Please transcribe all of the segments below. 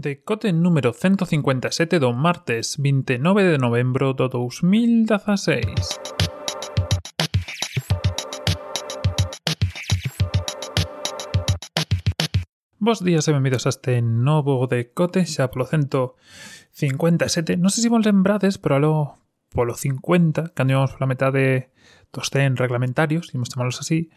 Decote número 157 do martes 29 de novembro do 2016. Bos días e benvidos a este novo decote xa polo 157. Non sei se vos lembrades, pero alo polo 50, cando íbamos pola metade dos 100 reglamentarios, imos chamarlos así,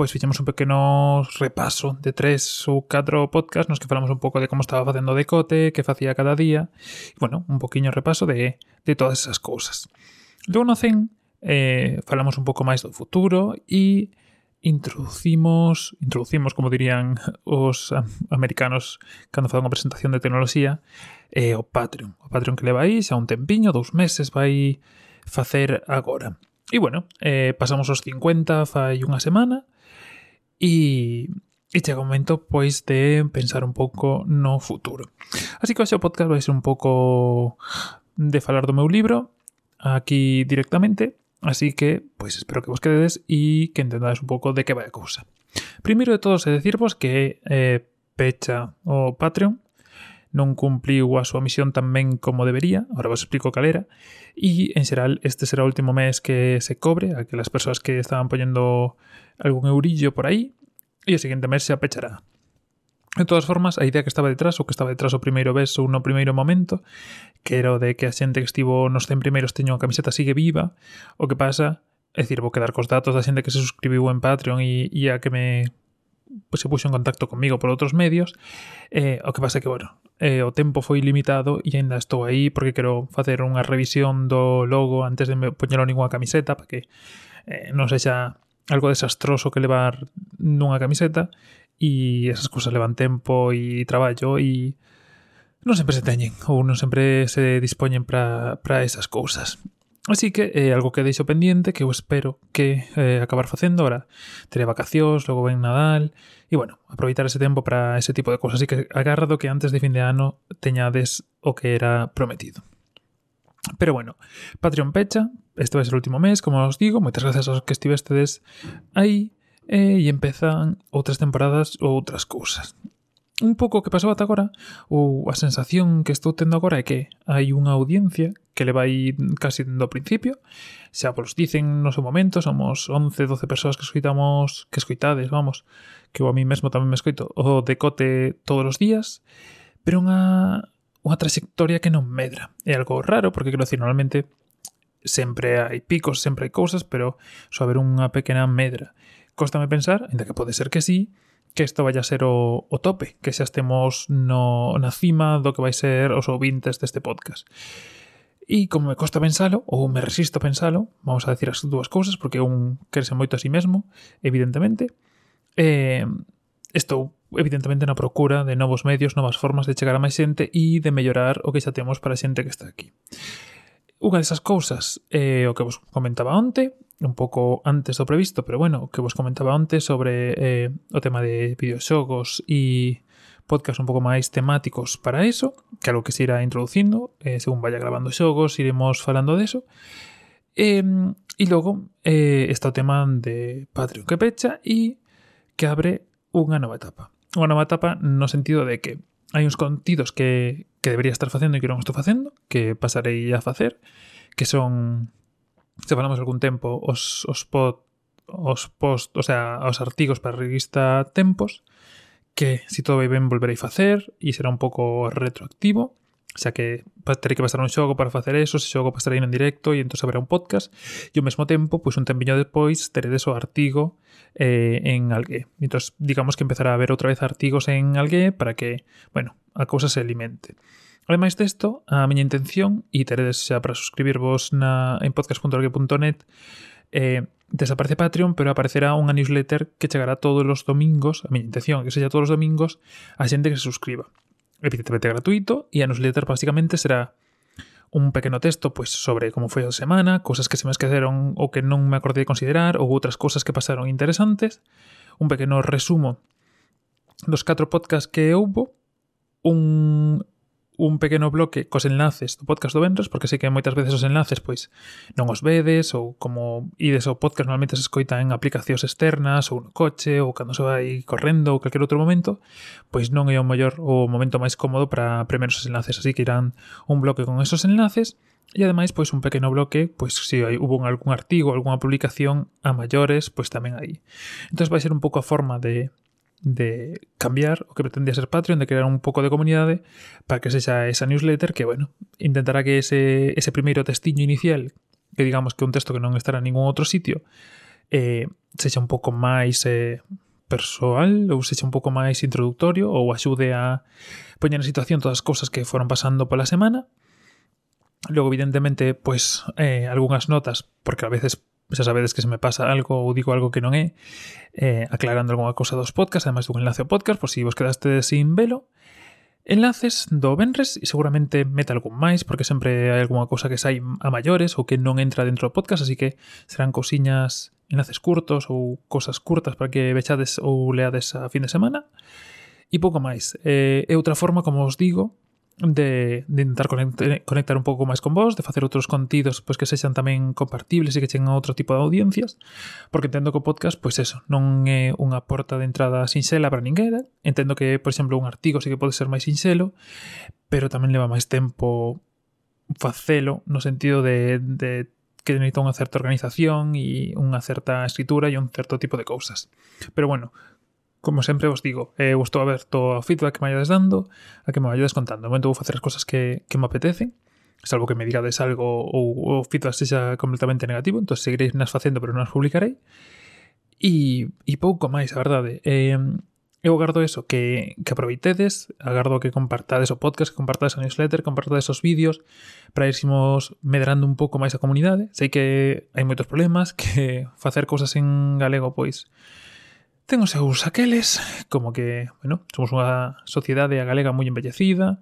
pois fixemos un pequeno repaso de tres ou catro podcast nos que falamos un pouco de como estaba facendo decote, que facía cada día, e, bueno, un poquinho repaso de, de todas esas cousas. Logo no CEN eh, falamos un pouco máis do futuro e introducimos, introducimos, como dirían os americanos cando fan unha presentación de tecnoloxía, eh, o Patreon. O Patreon que leva aí xa un tempiño, dous meses vai facer agora. E bueno, eh, pasamos os 50 fai unha semana e, e chega o momento pois de pensar un pouco no futuro. Así que hoxe o podcast vai ser un pouco de falar do meu libro aquí directamente, así que pois espero que vos quededes e que entendades un pouco de que vai a cousa. Primeiro de todo, é decirvos que eh, pecha o Patreon non cumpliu a súa misión tan ben como debería, agora vos explico cal era, e en xeral este será o último mes que se cobre, a que las persoas que estaban poñendo algún eurillo por aí, e o seguinte mes se apechará. De todas formas, a idea que estaba detrás, o que estaba detrás o primeiro beso no primeiro momento, que era o de que a xente que estivo nos 100 primeiros teño a camiseta sigue viva, o que pasa, é dicir, vou quedar cos datos da xente que se suscribiu en Patreon e, e a que me pues, se puxo en contacto comigo por outros medios, eh, o que pasa que, bueno, eh, o tempo foi limitado e aínda estou aí porque quero facer unha revisión do logo antes de me poñelo ninguna camiseta para que eh, non sexa algo desastroso que levar nunha camiseta e esas cousas levan tempo e traballo e non sempre se teñen ou non sempre se dispoñen para esas cousas. Así que eh, algo que deixo pendiente que espero que eh, acabar facendo ahora. Teré vacacións, logo ven Nadal e bueno, aproveitar ese tempo para ese tipo de cousas. Así que agarrado que antes de fin de ano teñades o que era prometido. Pero bueno, Patreon pecha, este vai ser o último mes, como os digo, moitas gracias aos que estivestedes aí eh, e empezan outras temporadas ou outras cousas. un pouco o que pasou ata agora, ou a sensación que estou tendo agora é que hai unha audiencia que le vai casi do principio, xa polos dicen no seu momento, somos 11, 12 persoas que escoitamos, que escoitades, vamos, que eu a mí mesmo tamén me escoito, o decote todos os días, pero unha, unha trayectoria que non medra. É algo raro, porque quero dicir, normalmente sempre hai picos, sempre hai cousas, pero só haber unha pequena medra. Cóstame pensar, ainda que pode ser que sí, que isto vai a ser o, o tope, que xa estemos no, na cima do que vai ser os ouvintes deste podcast. E como me costa pensalo, ou me resisto a pensalo, vamos a decir as dúas cousas, porque un crece moito a sí mesmo, evidentemente, eh, estou evidentemente na procura de novos medios, novas formas de chegar a máis xente e de mellorar o que xa temos para a xente que está aquí unha desas cousas é eh, o que vos comentaba onte, un pouco antes do previsto, pero bueno, o que vos comentaba onte sobre eh, o tema de videoxogos e podcast un pouco máis temáticos para eso, que algo que se irá introducindo, eh, según vaya grabando xogos, iremos falando deso. Eh, e logo eh, está o tema de Patreon que pecha e que abre unha nova etapa. Unha nova etapa no sentido de que hai uns contidos que, que debería estar facendo e que non estou facendo, que pasarei a facer, que son, se falamos algún tempo, os, os pod, os post, o sea, os artigos para a revista Tempos, que, se si todo vai ben, volverei facer e será un pouco retroactivo xa que terei que pasar un xogo para facer eso, ese xogo pasarei en directo e entón haberá un podcast e ao mesmo tempo, pois un tempiño despois teredes o artigo eh, en Algué. Entón, digamos que empezará a haber outra vez artigos en Algué para que, bueno, a cousa se alimente. Ademais desto, a miña intención, e teredes xa para suscribirvos na, en podcast.org.net, eh, desaparece Patreon, pero aparecerá unha newsletter que chegará todos os domingos, a miña intención que sella todos os domingos, a xente que se suscriba evidentemente gratuito, y a newsletter básicamente será un pequeno texto pues sobre como foi a semana, cosas que se me esqueceron ou que non me acordei de considerar ou outras cosas que pasaron interesantes, un pequeno resumo dos catro podcasts que houbo, un un pequeno bloque cos enlaces do podcast do Venres, porque sei que moitas veces os enlaces pois non os vedes, ou como ides ao podcast normalmente se escoita en aplicacións externas, ou no coche, ou cando se vai correndo, ou calquer outro momento, pois non é o mellor o momento máis cómodo para premer os enlaces, así que irán un bloque con esos enlaces, E ademais, pois un pequeno bloque, pois se hai, hubo algún artigo, algunha publicación a maiores, pois tamén aí. Entón vai ser un pouco a forma de de cambiar o que pretendía ser Patreon, de crear un pouco de comunidade para que sexa esa newsletter que, bueno, intentará que ese, ese primeiro testiño inicial, que digamos que un texto que non estará en ningún outro sitio, eh, sexa un pouco máis eh, persoal ou sexa un pouco máis introductorio ou axude a poñer en situación todas as cousas que foron pasando pola semana. Logo, evidentemente, pois, eh, algunhas notas, porque a veces xa sabedes que se me pasa algo ou digo algo que non é, eh, aclarando algunha cousa dos podcasts, ademais dun enlace ao podcast, por si vos quedaste sin velo. Enlaces do Benres e seguramente meta algún máis porque sempre hai algunha cousa que sai a maiores ou que non entra dentro do podcast, así que serán cousiñas, enlaces curtos ou cosas curtas para que vexades ou leades a fin de semana. E pouco máis. Eh, é outra forma, como os digo, de, de intentar conectar, un pouco máis con vos, de facer outros contidos pois que sexan tamén compartibles e que cheguen a outro tipo de audiencias, porque entendo que o podcast, pois eso, non é unha porta de entrada sinxela para ninguén, eh? entendo que, por exemplo, un artigo sí que pode ser máis sinxelo, pero tamén leva máis tempo facelo no sentido de, de que necesita unha certa organización e unha certa escritura e un certo tipo de cousas. Pero bueno, como sempre vos digo, eh, gustou a ver todo o feedback que me vayades dando, a que me vayades contando. De momento vou facer as cosas que, que me apetecen, salvo que me digades algo ou o feedback sexa completamente negativo, entón seguiréis nas facendo, pero non as publicarei. E, e pouco máis, a verdade. Eh, eu agardo eso, que, que aproveitedes, agardo que compartades o podcast, que compartades a newsletter, compartades os vídeos, para irmos medrando un pouco máis a comunidade. Sei que hai moitos problemas, que facer cousas en galego, pois, Ten os seus aqueles, como que, bueno, somos unha sociedade a galega moi embellecida,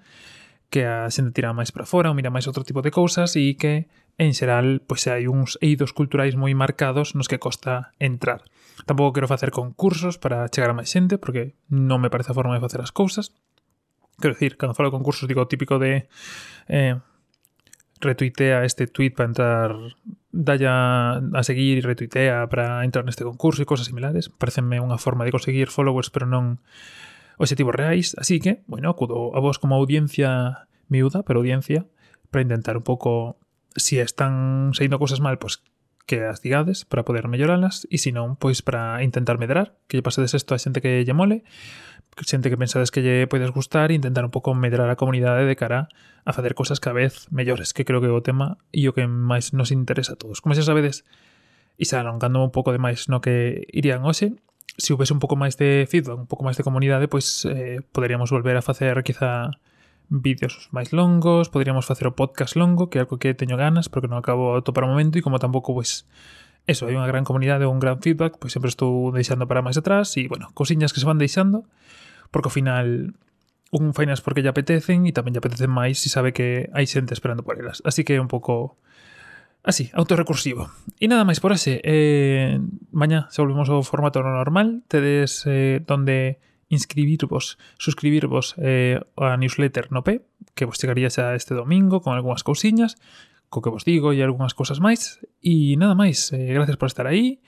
que a xente tira máis para fora ou mira máis outro tipo de cousas e que, en xeral, pois hai uns eidos culturais moi marcados nos que costa entrar. Tampouco quero facer concursos para chegar a máis xente, porque non me parece a forma de facer as cousas. Quero dicir, cando falo de concursos, digo o típico de... Eh, retuitea este tweet para entrar dalla a seguir e retuitea para entrar neste concurso e cosas similares. Parecenme unha forma de conseguir followers, pero non objetivos reais. Así que, bueno, acudo a vos como audiencia miúda, pero audiencia, para intentar un pouco, se si están saindo cousas mal, pois pues, que as digades para poder melloralas e se non, pois para intentar medrar, que lle pasedes isto a xente que lle mole xente que pensades que lle podes gustar e intentar un pouco medrar a comunidade de cara a facer cousas cada vez mellores, que creo que é o tema e o que máis nos interesa a todos. Como xa sabedes, e xa alongando un pouco de máis no que irían hoxe, se houvese un pouco máis de feedback, un pouco máis de comunidade, pois eh, poderíamos volver a facer quizá vídeos máis longos, poderíamos facer o podcast longo, que é algo que teño ganas, porque non acabo a topar o momento e como tampouco, pois, eso, hai unha gran comunidade ou un gran feedback, pois sempre estou deixando para máis atrás e, bueno, cosiñas que se van deixando porque ao final un fainas porque lle apetecen e tamén lle apetecen máis se sabe que hai xente esperando por elas. Así que é un pouco así, autorrecursivo. E nada máis por ese. Eh, mañá se volvemos ao formato normal, tedes eh, donde inscribirvos, suscribirvos eh, a newsletter no P, que vos chegaría xa este domingo con algunhas cousiñas, co que vos digo e algunhas cousas máis. E nada máis, eh, gracias por estar aí.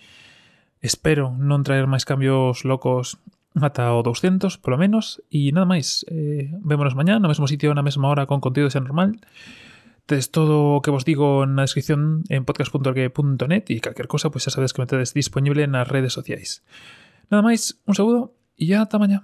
Espero non traer máis cambios locos ata o 200 polo menos e nada máis. Eh, vémonos mañá no mesmo sitio na mesma hora con contido xa normal. Tedes todo o que vos digo na descripción en podcast.org.net e calquer cosa pois pues, xa sabedes que me tedes disponible nas redes sociais. Nada máis un saúdo e ata mañá.